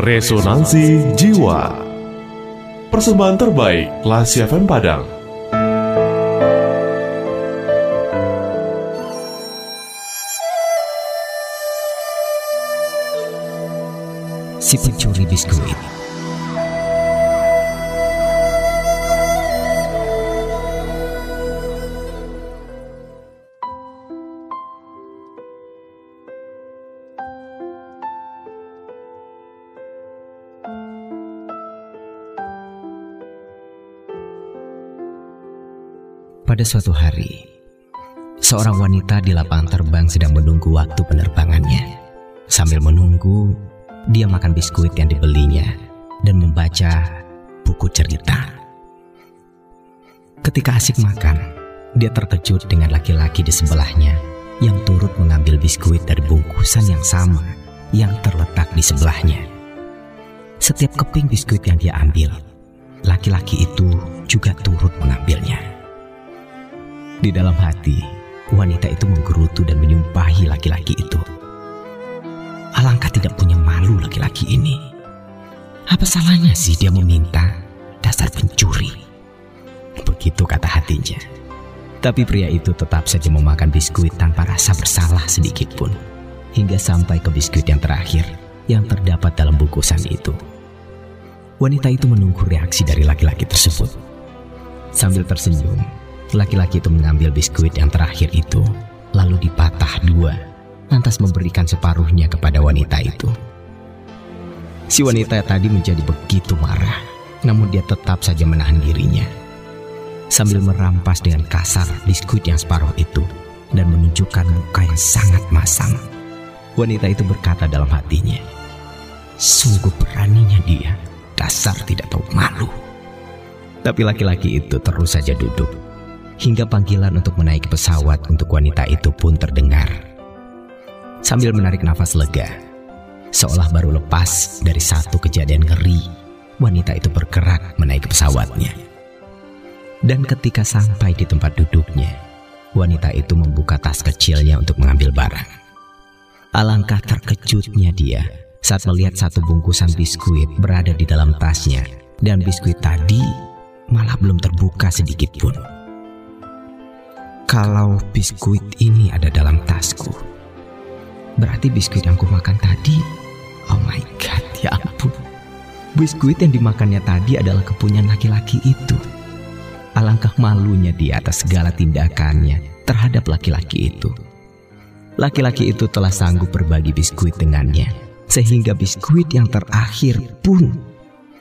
Resonansi Jiwa. Persembahan terbaik Lasi FM Padang. Si pencuri biskuit Pada suatu hari, seorang wanita di lapangan terbang sedang menunggu waktu penerbangannya. Sambil menunggu, dia makan biskuit yang dibelinya dan membaca buku cerita. Ketika asik makan, dia terkejut dengan laki-laki di sebelahnya yang turut mengambil biskuit dari bungkusan yang sama yang terletak di sebelahnya. Setiap keping biskuit yang dia ambil, laki-laki itu juga turut mengambilnya. Di dalam hati, wanita itu menggerutu dan menyumpahi laki-laki itu. Alangkah tidak punya malu laki-laki ini. Apa salahnya sih dia meminta dasar pencuri? Begitu kata hatinya. Tapi pria itu tetap saja memakan biskuit tanpa rasa bersalah sedikit pun. Hingga sampai ke biskuit yang terakhir yang terdapat dalam bungkusan itu. Wanita itu menunggu reaksi dari laki-laki tersebut. Sambil tersenyum, Laki-laki itu mengambil biskuit yang terakhir itu, lalu dipatah dua, lantas memberikan separuhnya kepada wanita itu. Si wanita tadi menjadi begitu marah, namun dia tetap saja menahan dirinya. Sambil merampas dengan kasar biskuit yang separuh itu dan menunjukkan muka yang sangat masam. Wanita itu berkata dalam hatinya, Sungguh beraninya dia, dasar tidak tahu malu. Tapi laki-laki itu terus saja duduk hingga panggilan untuk menaiki pesawat untuk wanita itu pun terdengar. Sambil menarik nafas lega, seolah baru lepas dari satu kejadian ngeri, wanita itu bergerak menaiki pesawatnya. Dan ketika sampai di tempat duduknya, wanita itu membuka tas kecilnya untuk mengambil barang. Alangkah terkejutnya dia saat melihat satu bungkusan biskuit berada di dalam tasnya dan biskuit tadi malah belum terbuka sedikit pun. Kalau biskuit ini ada dalam tasku, berarti biskuit yang kumakan tadi, oh my god, ya ampun. Biskuit yang dimakannya tadi adalah kepunyaan laki-laki itu. Alangkah malunya dia atas segala tindakannya terhadap laki-laki itu. Laki-laki itu telah sanggup berbagi biskuit dengannya, sehingga biskuit yang terakhir pun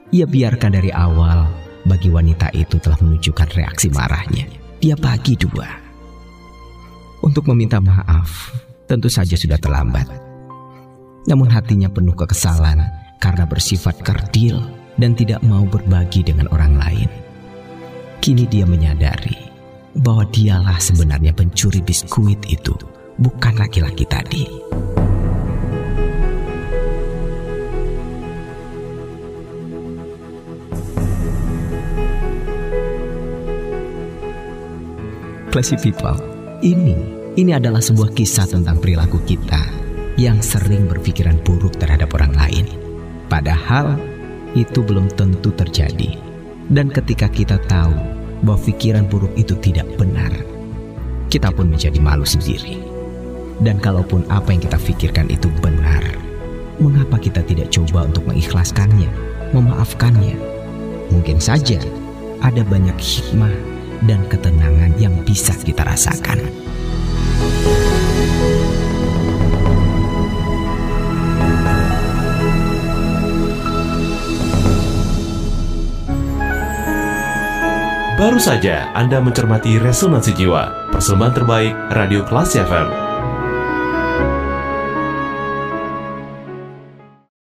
ia biarkan dari awal bagi wanita itu telah menunjukkan reaksi marahnya. Dia bagi dua. Untuk meminta maaf, tentu saja sudah terlambat. Namun hatinya penuh kekesalan karena bersifat kerdil dan tidak mau berbagi dengan orang lain. Kini dia menyadari bahwa dialah sebenarnya pencuri biskuit itu, bukan laki-laki tadi. Classy people, ini, ini adalah sebuah kisah tentang perilaku kita yang sering berpikiran buruk terhadap orang lain. Padahal itu belum tentu terjadi. Dan ketika kita tahu bahwa pikiran buruk itu tidak benar, kita pun menjadi malu sendiri. Dan kalaupun apa yang kita pikirkan itu benar, mengapa kita tidak coba untuk mengikhlaskannya, memaafkannya? Mungkin saja ada banyak hikmah dan ketenangan yang bisa kita rasakan. Baru saja Anda mencermati Resonansi Jiwa, persembahan terbaik Radio Kelas FM.